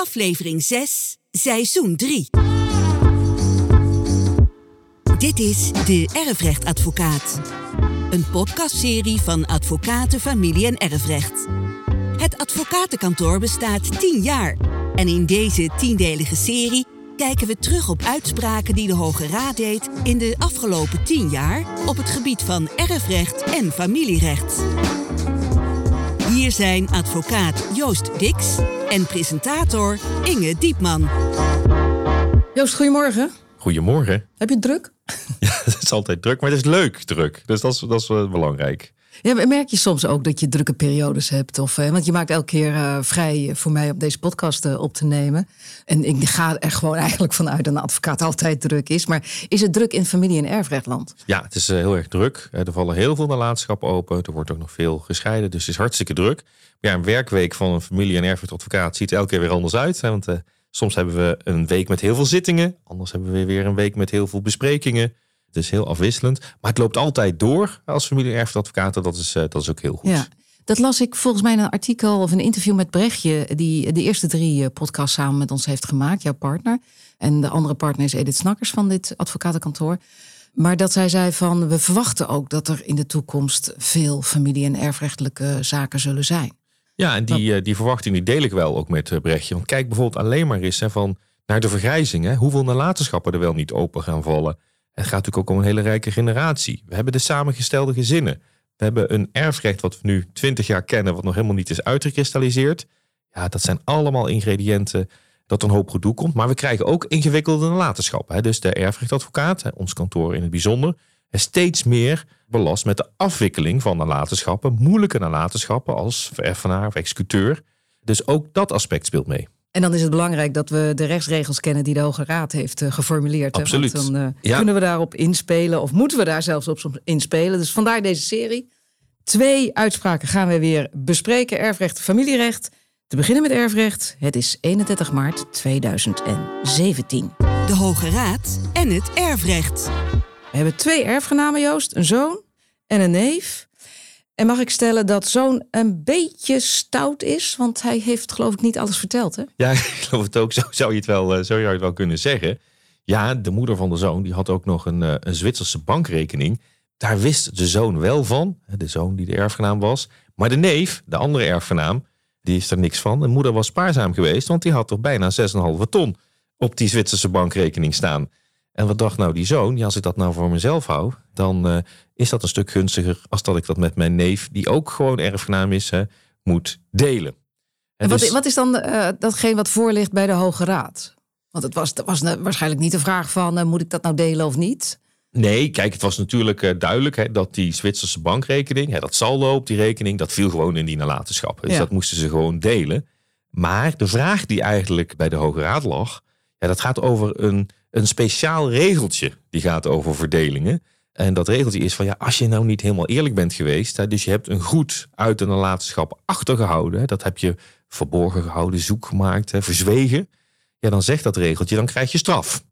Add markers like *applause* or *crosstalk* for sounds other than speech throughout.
aflevering 6, seizoen 3. Dit is De Erfrechtadvocaat. Een podcastserie van Advocaten, Familie en Erfrecht. Het advocatenkantoor bestaat 10 jaar. En in deze tiendelige serie kijken we terug op uitspraken die de Hoge Raad deed in de afgelopen 10 jaar op het gebied van erfrecht en familierecht. Hier zijn advocaat Joost Dix en presentator Inge Diepman. Joost, goedemorgen. Goedemorgen. Heb je het druk? *laughs* Ja, het is altijd druk, maar het is leuk druk. Dus dat is, dat is wel belangrijk. Ja, merk je soms ook dat je drukke periodes hebt? Of, eh, want je maakt elke keer eh, vrij voor mij op deze podcast eh, op te nemen. En ik ga er gewoon eigenlijk vanuit dat een advocaat *laughs* altijd druk is. Maar is het druk in familie- en erfrechtland? Ja, het is heel erg druk. Er vallen heel veel nalatenschappen open. Er wordt ook nog veel gescheiden, dus het is hartstikke druk. Maar ja, een werkweek van een familie- en erfrechtadvocaat ziet er elke keer weer anders uit. Hè? Want soms hebben we een week met heel veel zittingen. Anders hebben we weer een week met heel veel besprekingen. Het is heel afwisselend. Maar het loopt altijd door als familie- en erfrechtadvocaten. Dat is, eh, dat is ook heel goed. Ja. Dat las ik volgens mij in een artikel of een interview met Brechtje, die de eerste drie eh, podcasts samen met ons heeft gemaakt, jouw partner. En de andere partner is Edith Snakkers van dit advocatenkantoor. Maar dat zij zei van, we verwachten ook dat er in de toekomst veel familie- en erfrechtelijke zaken zullen zijn. Ja, en die, eh, die verwachting die deel ik wel ook met Brechtje. Want kijk bijvoorbeeld alleen maar eens hè, van naar de vergrijzing. Hè. Hoeveel nalatenschappen er wel niet open gaan vallen. Het gaat natuurlijk ook om een hele rijke generatie. We hebben de samengestelde gezinnen. We hebben een erfrecht wat we nu 20 jaar kennen, wat nog helemaal niet is uitgekristalliseerd. Ja, dat zijn allemaal ingrediënten dat een hoop gedoe komt. Maar we krijgen ook ingewikkelde nalatenschappen. Dus de erfrechtadvocaat, ons kantoor in het bijzonder, is steeds meer belast met de afwikkeling van nalatenschappen. Moeilijke nalatenschappen als vererfenaar of executeur. Dus ook dat aspect speelt mee. En dan is het belangrijk dat we de rechtsregels kennen die de Hoge Raad heeft eh, geformuleerd. hè. Absoluut. Want dan eh, Ja. kunnen we daarop inspelen, of moeten we daar zelfs op soms inspelen. Dus vandaar deze serie. Twee uitspraken gaan we weer bespreken: erfrecht en familierecht. Te beginnen met erfrecht. Het is 31 maart 2017. De Hoge Raad en het erfrecht. We hebben twee erfgenamen, Joost: een zoon en een neef. En mag ik stellen dat zoon een beetje stout is? Want hij heeft, geloof ik, niet alles verteld. Hè? Ja, *laughs* ik geloof het ook. Zo zou je het wel, eh, zo zou je het wel kunnen zeggen. Ja, de moeder van de zoon die had ook nog een, eh, een Zwitserse bankrekening. Daar wist de zoon wel van. De zoon die de erfgenaam was. Maar de neef, de andere erfgenaam, die is er niks van. De moeder was spaarzaam geweest, want die had toch bijna 6,5 ton op die Zwitserse bankrekening staan. En wat dacht nou die zoon? Ja, als ik dat nou voor mezelf hou, dan eh, is dat een stuk gunstiger als dat ik dat met mijn neef, die ook gewoon erfgenaam is, hè, moet delen. En wat, dus- wat is dan eh, datgene wat voor ligt bij de Hoge Raad? Want het was, was waarschijnlijk niet de vraag van... eh, moet ik dat nou delen of niet? Nee, kijk, het was natuurlijk duidelijk hè, dat die Zwitserse bankrekening, hè, dat saldo op die rekening, dat viel gewoon in die nalatenschappen. Dus Ja. dat moesten ze gewoon delen. Maar de vraag die eigenlijk bij de Hoge Raad lag, ja, dat gaat over een, een speciaal regeltje. Die gaat over verdelingen. En dat regeltje is van ja, als je nou niet helemaal eerlijk bent geweest, hè, dus je hebt een goed uit de nalatenschap achtergehouden, hè, dat heb je verborgen gehouden, zoek gemaakt, hè, verzwegen. Ja, dan zegt dat regeltje, dan krijg je straf.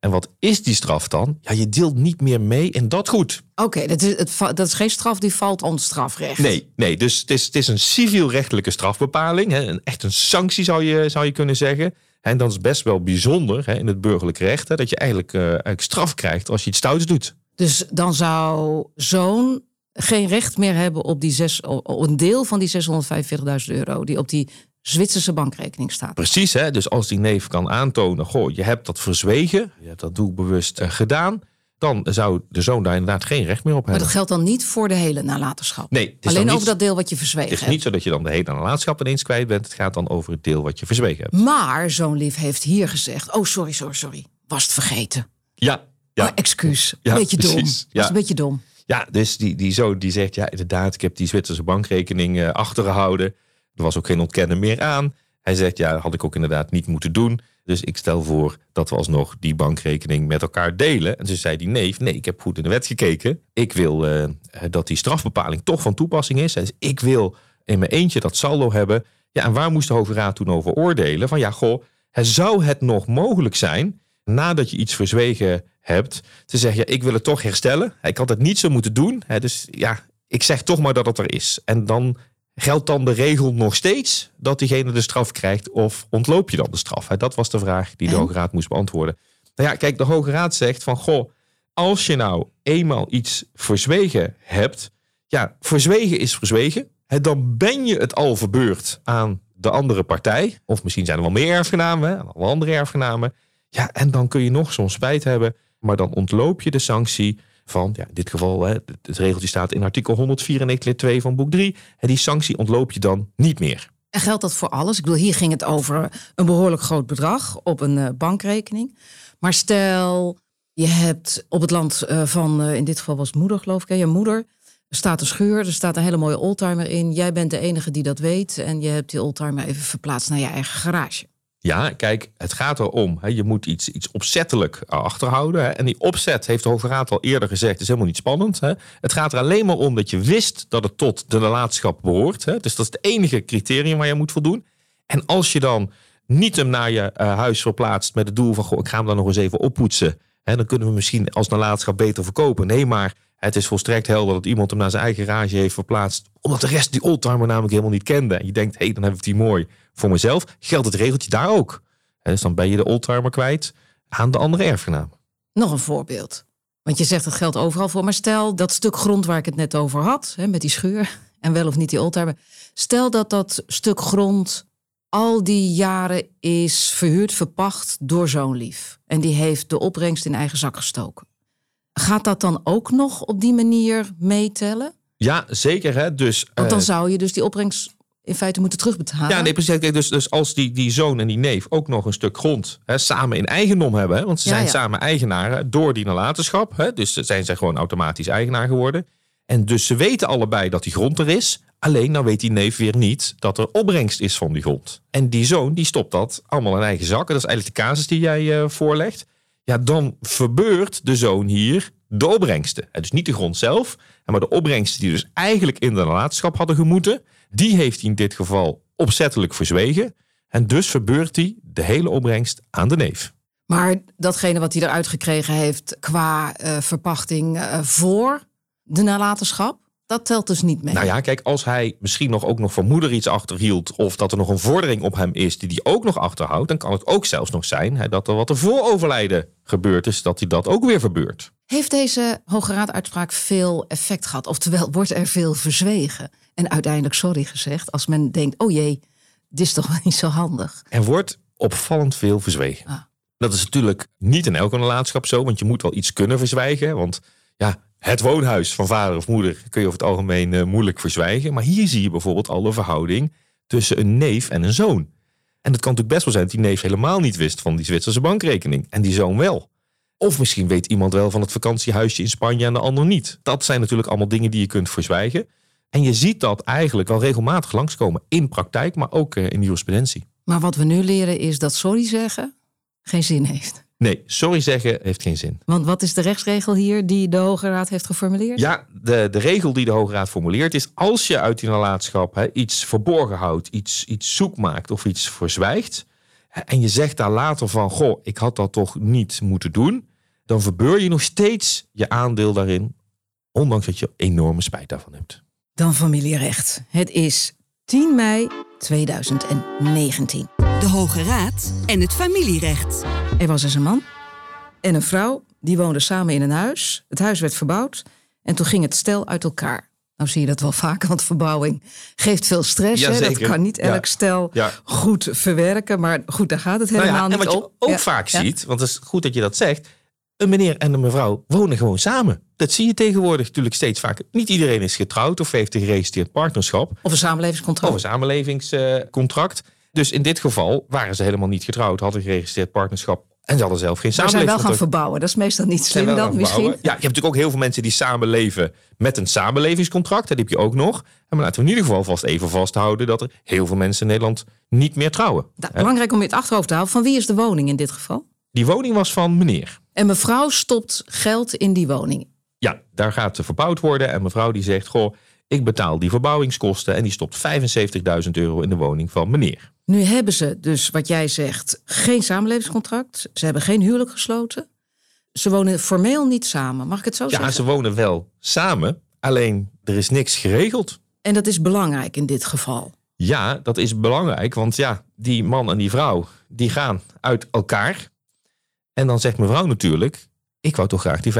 En wat is die straf dan? Ja, je deelt niet meer mee in dat goed. Oké, dat, is, het, dat is geen straf die valt onder strafrecht. Nee, nee dus het is, het is een civielrechtelijke strafbepaling. Hè, een, echt een sanctie zou je, zou je kunnen zeggen. En dat is best wel bijzonder hè, in het burgerlijk recht. Hè, dat je eigenlijk, eh, eigenlijk straf krijgt als je iets stouts doet. Dus dan zou zoon geen recht meer hebben op, die zes, op een deel van die 645.000 euro... die op die Zwitserse bankrekening staat. Precies, hè? dus als die neef kan aantonen... Goh, je hebt dat verzwegen, je hebt dat doelbewust eh, gedaan... dan zou de zoon daar inderdaad geen recht meer op Maar hebben. dat geldt dan niet voor de hele nalatenschap? Nee, het is dan Alleen niet- over dat deel wat je verzwegen Het is hebt. niet zo dat je dan de hele nalatenschap ineens kwijt bent. Het gaat dan over het deel wat je verzwegen hebt. Maar zo'n lief heeft hier gezegd... oh, sorry, sorry, sorry. Was het vergeten. Ja, ja. Oh, excuus. *laughs* Ja, beetje dom. precies. Was een beetje dom. Ja, dus die, die zoon die zegt, ja inderdaad, ik heb die Zwitserse bankrekening eh, achtergehouden. Er was ook geen ontkennen meer aan. Hij zegt, ja, dat had ik ook inderdaad niet moeten doen. Dus ik stel voor dat we alsnog die bankrekening met elkaar delen. En toen zei die neef, nee, ik heb goed in de wet gekeken. Ik wil eh, dat die strafbepaling toch van toepassing is. Dus ik wil in mijn eentje dat saldo hebben. Ja, en waar moest de Hoge Raad toen over oordelen? Van ja, goh, zou het nog mogelijk zijn, nadat je iets verzwegen hebt, te zeggen, ik wil het toch herstellen. Ik had het niet zo moeten doen. Dus ja, ik zeg toch maar dat het er is. En dan Geldt dan de regel nog steeds dat diegene de straf krijgt of ontloop je dan de straf? Dat was de vraag die de En? Hoge Raad moest beantwoorden. Nou ja, kijk, de Hoge Raad zegt van goh, als je nou eenmaal iets verzwegen hebt, ja, verzwegen is verzwegen. Dan ben je het al verbeurd aan de andere partij. Of misschien zijn er wel meer erfgenamen, wel andere erfgenamen. Ja, en dan kun je nog zo'n spijt hebben, maar dan ontloop je de sanctie van, ja, in dit geval, hè, het, regeltje staat in artikel 194 lid 2 van boek 3. En die sanctie ontloop je dan niet meer. En geldt dat voor alles? Ik bedoel, hier ging het over een behoorlijk groot bedrag op een eh, bankrekening. Maar stel, je hebt op het land eh, van, eh, in dit geval was moeder geloof ik, je moeder. Er staat een schuur, er staat een hele mooie oldtimer in. Jij bent de enige die dat weet. En je hebt die oldtimer even verplaatst naar je eigen garage. Ja, kijk, het gaat erom. Hè, je moet iets, iets opzettelijk achterhouden. Hè, en die opzet, heeft de Hoge Raad al eerder gezegd, is helemaal niet spannend. Hè. Het gaat er alleen maar om dat je wist dat het tot de nalatenschap behoort. Hè. Dus dat is het enige criterium waar je moet voldoen. En als je dan niet hem naar je eh, huis verplaatst met het doel van... Ik ga hem dan nog eens even oppoetsen. Hè, dan kunnen we misschien als nalatenschap beter verkopen. Nee, maar het is volstrekt helder dat iemand hem naar zijn eigen garage heeft verplaatst. Omdat de rest die oldtimer namelijk helemaal niet kende. En je denkt, hé, hey, dan heb ik die mooi voor mezelf. Geldt het regeltje daar ook. Hè, dus dan ben je de oldtimer kwijt aan de andere erfgenaam. Nog een voorbeeld. Want je zegt het geldt overal voor. Maar stel dat stuk grond waar ik het net over had, hè, met die schuur *laughs* en wel of niet die oldtimer. Stel dat dat stuk grond al die jaren is verhuurd, verpacht door zo'n lief. En die heeft de opbrengst in eigen zak gestoken. Gaat dat dan ook nog op die manier meetellen? Ja, zeker. Hè? Dus, Want dan eh, zou je dus die opbrengst in feite moeten terugbetalen. Ja, nee, precies. Kijk, Dus, dus als die, die zoon en die neef ook nog een stuk grond hè, samen in eigendom hebben, hè, want ze Ja, zijn ja. samen eigenaren door die nalatenschap, hè, dus zijn ze gewoon automatisch eigenaar geworden. En dus ze weten allebei dat die grond er is. Alleen nou weet die neef weer niet dat er opbrengst is van die grond. En die zoon die stopt dat allemaal in eigen zak. En dat is eigenlijk de casus die jij eh, voorlegt. Ja, dan verbeurt de zoon hier de opbrengsten. En dus niet de grond zelf, maar de opbrengsten die dus eigenlijk in de nalatenschap hadden gemoeten. Die heeft hij in dit geval opzettelijk verzwegen. En dus verbeurt hij de hele opbrengst aan de neef. Maar datgene wat hij eruit gekregen heeft qua eh, verpachting eh, voor de nalatenschap, dat telt dus niet mee. Nou ja, kijk, als hij misschien nog ook nog van moeder iets achterhield. of dat er nog een vordering op hem is die hij ook nog achterhoudt. dan kan het ook zelfs nog zijn hè, dat er wat er voor overlijden gebeurd is. dat hij dat ook weer verbeurt. Heeft deze Hoge Raad-uitspraak veel effect gehad? Oftewel, wordt er veel verzwegen? En uiteindelijk sorry gezegd als men denkt, oh jee, dit is toch wel niet zo handig. Er wordt opvallend veel verzwegen. Ah. Dat is natuurlijk niet in elke nalatenschap zo, want je moet wel iets kunnen verzwijgen. Want ja, het woonhuis van vader of moeder kun je over het algemeen eh, moeilijk verzwijgen. Maar hier zie je bijvoorbeeld al de verhouding tussen een neef en een zoon. En het kan natuurlijk best wel zijn dat die neef helemaal niet wist van die Zwitserse bankrekening. En die zoon wel. Of misschien weet iemand wel van het vakantiehuisje in Spanje en de ander niet. Dat zijn natuurlijk allemaal dingen die je kunt verzwijgen. En je ziet dat eigenlijk wel regelmatig langskomen in praktijk, maar ook eh, in jurisprudentie. Maar wat we nu leren is dat sorry zeggen geen zin heeft. Nee, sorry zeggen heeft geen zin. Want wat is de rechtsregel hier die de Hoge Raad heeft geformuleerd? Ja, de, de regel die de Hoge Raad formuleert is... als je uit die nalatenschap hè, iets verborgen houdt, iets, iets zoek maakt of iets verzwijgt... en je zegt daar later van, goh, ik had dat toch niet moeten doen... dan verbeur je nog steeds je aandeel daarin... ondanks dat je enorme spijt daarvan hebt. Dan familierecht. Het is 10 mei 2019. De Hoge Raad en het familierecht. Er was eens een man en een vrouw, die woonden samen in een huis. Het huis werd verbouwd en toen ging het stel uit elkaar. Nou zie je dat wel vaker, want verbouwing geeft veel stress. Hè? Dat kan niet elk Ja. stel Ja. goed verwerken. Maar goed, daar gaat het Nou helemaal ja, en niet wat je om. ook Ja. vaak Ja. ziet, want het is goed dat je dat zegt... een meneer en een mevrouw wonen gewoon samen. Dat zie je tegenwoordig natuurlijk steeds vaker. Niet iedereen is getrouwd of heeft een geregistreerd partnerschap... Of een samenlevingscontract. Of een samenlevingscontract. Dus in dit geval waren ze helemaal niet getrouwd, hadden een geregistreerd partnerschap en ze hadden zelf geen maar zijn wel gaan verbouwen. Dat is meestal niet slim dan misschien. Ja, je hebt natuurlijk ook heel veel mensen die samenleven met een samenlevingscontract. Dat heb je ook nog. Maar laten we in ieder geval vast even vasthouden dat er heel veel mensen in Nederland niet meer trouwen. Belangrijk om je het achterhoofd te houden. Van wie is de woning in dit geval? Die woning was van meneer. En mevrouw stopt geld in die woning. Ja, daar gaat ze verbouwd worden. En mevrouw die zegt, goh, ik betaal die verbouwingskosten. En die stopt 75.000 euro in de woning van meneer. Nu hebben ze dus, wat jij zegt, geen samenlevingscontract. Ze hebben geen huwelijk gesloten. Ze wonen formeel niet samen. Mag ik het zo Ja, zeggen? ze wonen wel samen. Alleen er is niks geregeld. En dat is belangrijk in dit geval. Ja, dat is belangrijk, want ja, die man en die vrouw, die gaan uit elkaar. En dan zegt mevrouw natuurlijk, ik wou toch graag die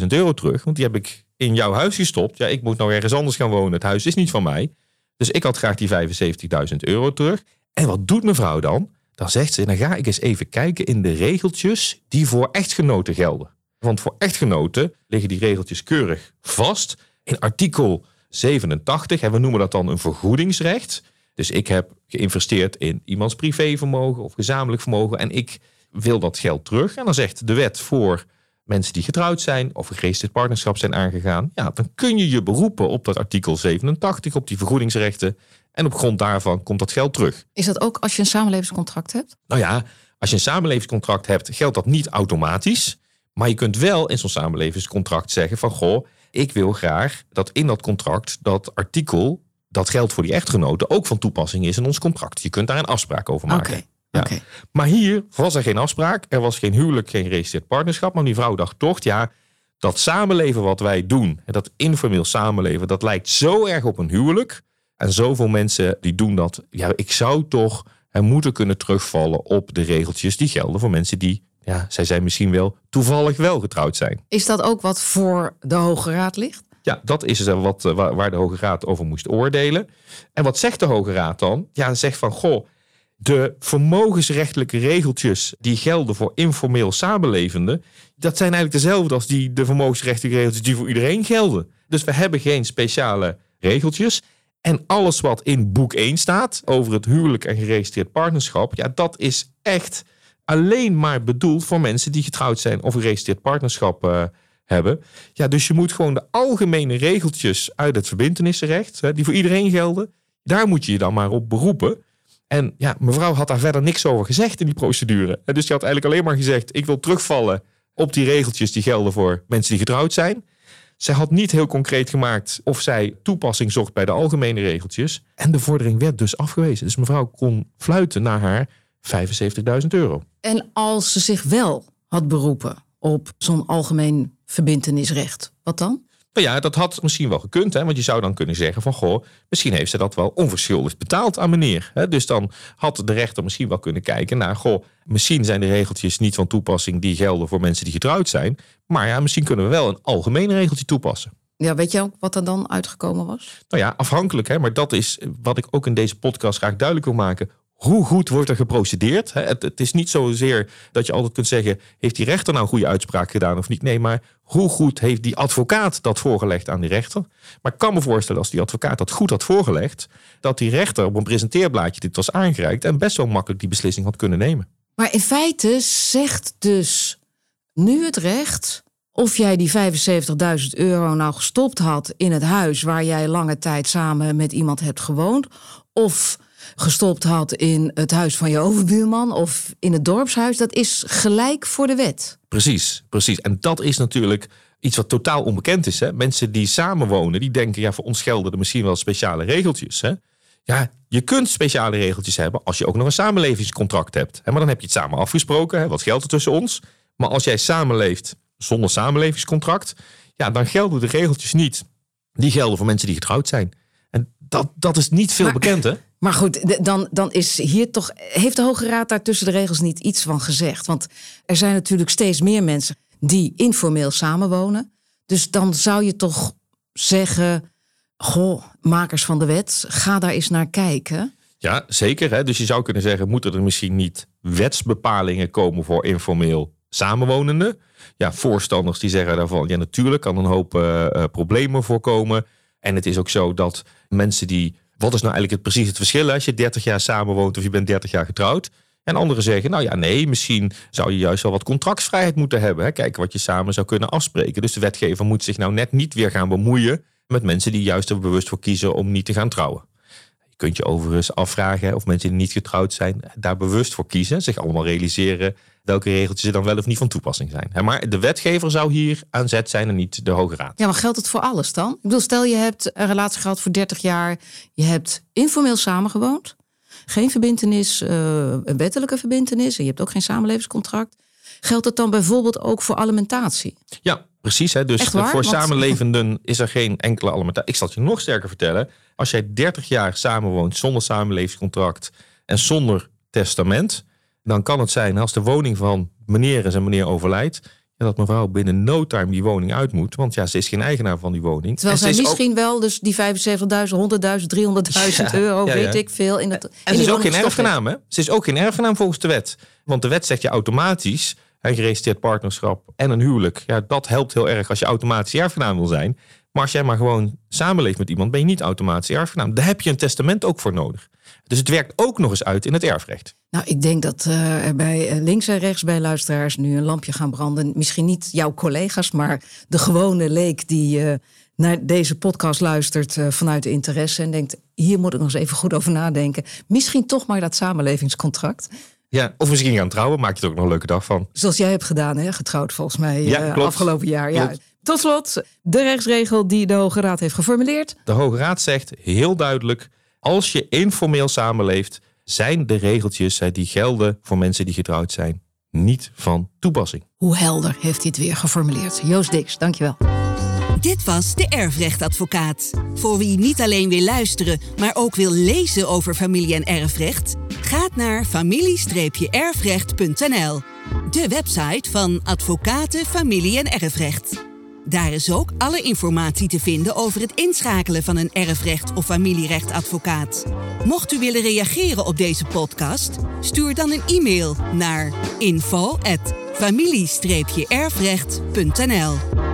75.000 euro terug, want die heb ik in jouw huis gestopt. Ja, ik moet nou ergens anders gaan wonen, het huis is niet van mij. Dus ik had graag die 75.000 euro terug. En wat doet mevrouw dan? Dan zegt ze, dan ga ik eens even kijken in de regeltjes die voor echtgenoten gelden. Want voor echtgenoten liggen die regeltjes keurig vast. In artikel 87, en we noemen dat dan een vergoedingsrecht. Dus ik heb geïnvesteerd in iemands privévermogen of gezamenlijk vermogen en ik wil dat geld terug. En dan zegt de wet voor mensen die getrouwd zijn of een dit partnerschap zijn aangegaan, ja, dan kun je je beroepen op dat artikel 87, op die vergoedingsrechten. En op grond daarvan komt dat geld terug. Is dat ook als je een samenlevingscontract hebt? Nou ja, als je een samenlevingscontract hebt, geldt dat niet automatisch. Maar je kunt wel in zo'n samenlevingscontract zeggen van goh, ik wil graag dat in dat contract dat artikel dat geldt voor die echtgenoten ook van toepassing is in ons contract. Je kunt daar een afspraak over maken. Ja. Maar hier was er geen afspraak. Er was geen huwelijk, geen geregistreerd partnerschap. Maar die vrouw dacht toch, ja, dat samenleven wat wij doen, dat informeel samenleven, dat lijkt zo erg op een huwelijk. En zoveel mensen die doen dat. Ja, ik zou toch er moeten kunnen terugvallen op de regeltjes die gelden voor mensen die, ja, zij zijn misschien wel toevallig wel getrouwd zijn. Is dat ook wat voor de Hoge Raad ligt? Ja, dat is wat, eh, waar de Hoge Raad over moest oordelen. En wat zegt de Hoge Raad dan? Ja, zegt van, goh, de vermogensrechtelijke regeltjes die gelden voor informeel samenlevenden, dat zijn eigenlijk dezelfde als die, de vermogensrechtelijke regeltjes die voor iedereen gelden. Dus we hebben geen speciale regeltjes. En alles wat in boek 1 staat over het huwelijk en geregistreerd partnerschap, ja, dat is echt alleen maar bedoeld voor mensen die getrouwd zijn of geregistreerd partnerschap uh, hebben. Ja, dus je moet gewoon de algemene regeltjes uit het verbindenisrecht, hè, die voor iedereen gelden, daar moet je je dan maar op beroepen. En ja, mevrouw had daar verder niks over gezegd in die procedure. Dus die had eigenlijk alleen maar gezegd: ik wil terugvallen op die regeltjes die gelden voor mensen die getrouwd zijn. Zij had niet heel concreet gemaakt of zij toepassing zocht bij de algemene regeltjes. En de vordering werd dus afgewezen. Dus mevrouw kon fluiten naar haar 75.000 euro. En als ze zich wel had beroepen op zo'n algemeen verbintenisrecht, wat dan? Nou ja, dat had misschien wel gekund. Hè? Want je zou dan kunnen zeggen van... goh, misschien heeft ze dat wel onverschuldigd betaald aan meneer. Hè? Dus dan had de rechter misschien wel kunnen kijken naar... goh, misschien zijn de regeltjes niet van toepassing... die gelden voor mensen die getrouwd zijn. Maar ja, misschien kunnen we wel een algemeen regeltje toepassen. Ja, weet je ook wat er dan uitgekomen was? Nou ja, afhankelijk. Hè, maar dat is wat ik ook in deze podcast graag duidelijk wil maken hoe goed wordt er geprocedeerd? Het, het, is niet zozeer dat je altijd kunt zeggen: heeft die rechter nou een goede uitspraak gedaan of niet? Nee, maar hoe goed heeft die advocaat dat voorgelegd aan die rechter? Maar ik kan me voorstellen als die advocaat dat goed had voorgelegd, dat die rechter op een presenteerblaadje dit was aangereikt en best wel makkelijk die beslissing had kunnen nemen. Maar in feite zegt dus nu het recht of jij die 75.000 euro nou gestopt had in het huis waar jij lange tijd samen met iemand hebt gewoond, of gestopt had in het huis van je overbuurman of in het dorpshuis, dat is gelijk voor de wet. Precies, precies. En dat is natuurlijk iets wat totaal onbekend is. Hè? Mensen die samenwonen, die denken, ja, voor ons gelden er misschien wel speciale regeltjes. Hè? Ja, je kunt speciale regeltjes hebben als je ook nog een samenlevingscontract hebt. Maar dan heb je het samen afgesproken. Wat geldt er tussen ons? Maar als jij samenleeft zonder samenlevingscontract, ja, dan gelden de regeltjes niet. Die gelden voor mensen die getrouwd zijn. Dat, dat is niet veel bekend, hè? *laughs* Maar goed, dan, dan is hier toch. Heeft de Hoge Raad daar tussen de regels niet iets van gezegd? Want er zijn natuurlijk steeds meer mensen die informeel samenwonen. Dus dan zou je toch zeggen: Goh, makers van de wet, ga daar eens naar kijken. Ja, zeker. Hè? Dus je zou kunnen zeggen: moeten er misschien niet wetsbepalingen komen voor informeel samenwonenden? Ja, voorstanders die zeggen daarvan: ja, natuurlijk kan een hoop uh, problemen voorkomen. En het is ook zo dat mensen die wat is nou eigenlijk het, precies het verschil als je 30 jaar samenwoont of je bent 30 jaar getrouwd? En anderen zeggen, nou ja, nee, misschien zou je juist wel wat contractsvrijheid moeten hebben. Hè? Kijken wat je samen zou kunnen afspreken. Dus de wetgever moet zich nou net niet weer gaan bemoeien met mensen die juist er bewust voor kiezen om niet te gaan trouwen. Je kunt je overigens afvragen of mensen die niet getrouwd zijn, daar bewust voor kiezen. Zich allemaal realiseren welke regeltjes er dan wel of niet van toepassing zijn. Maar de wetgever zou hier aan zet zijn en niet de Hoge Raad. Ja, maar geldt het voor alles dan? Ik bedoel, stel je hebt een relatie gehad voor 30 jaar, je hebt informeel samengewoond, geen verbindenis, uh, een wettelijke verbindenis, en je hebt ook geen samenlevingscontract. Geldt het dan bijvoorbeeld ook voor alimentatie? Ja, precies. Hè? Dus voor Want- samenlevenden is er geen enkele alimentatie. Ik zal het je nog sterker vertellen. Als jij 30 jaar samenwoont zonder samenlevingscontract en zonder testament, dan kan het zijn als de woning van meneer en meneer overlijdt, ja, dat mevrouw binnen no time die woning uit moet. Want ja, ze is geen eigenaar van die woning. Terwijl En ze zij ook- misschien wel dus die 75.000, 100.000, 300.000 Ja, euro, ja, ja. weet ik veel. In het, En ze is ook geen erfgenaam, hè? Ze is ook geen erfgenaam volgens de wet. Want de wet zegt je automatisch, een geregistreerd partnerschap en een huwelijk. Ja, dat helpt heel erg als je automatisch erfgenaam wil zijn. Maar als jij maar gewoon samenleeft met iemand, ben je niet automatisch erfgenaam. Daar heb je een testament ook voor nodig. Dus het werkt ook nog eens uit in het erfrecht. Nou, ik denk dat eh, er bij eh, links en rechts bij luisteraars nu een lampje gaan branden. Misschien niet jouw collega's, maar de gewone leek die eh, naar deze podcast luistert vanuit de interesse en denkt: hier moet ik nog eens even goed over nadenken. Misschien toch maar dat samenlevingscontract. Ja, of misschien gaan trouwen, maak je er ook nog een leuke dag van. Zoals jij hebt gedaan, hè? getrouwd volgens mij Ja, afgelopen jaar. Ja. Tot slot, de rechtsregel die de Hoge Raad heeft geformuleerd. De Hoge Raad zegt heel duidelijk: als je informeel samenleeft, zijn de regeltjes hè, die gelden voor mensen die getrouwd zijn niet van toepassing. Hoe helder heeft hij het weer geformuleerd? Joost Dix, dankjewel. Dit was de Erfrechtadvocaat. Voor wie niet alleen wil luisteren, maar ook wil lezen over familie- en erfrecht, gaat naar familie-erfrecht.nl, de website van Advocaten Familie- en Erfrecht. Daar is ook alle informatie te vinden over het inschakelen van een erfrecht- of familierechtadvocaat. Mocht u willen reageren op deze podcast, stuur dan een e-mail naar info@familie-erfrecht.nl.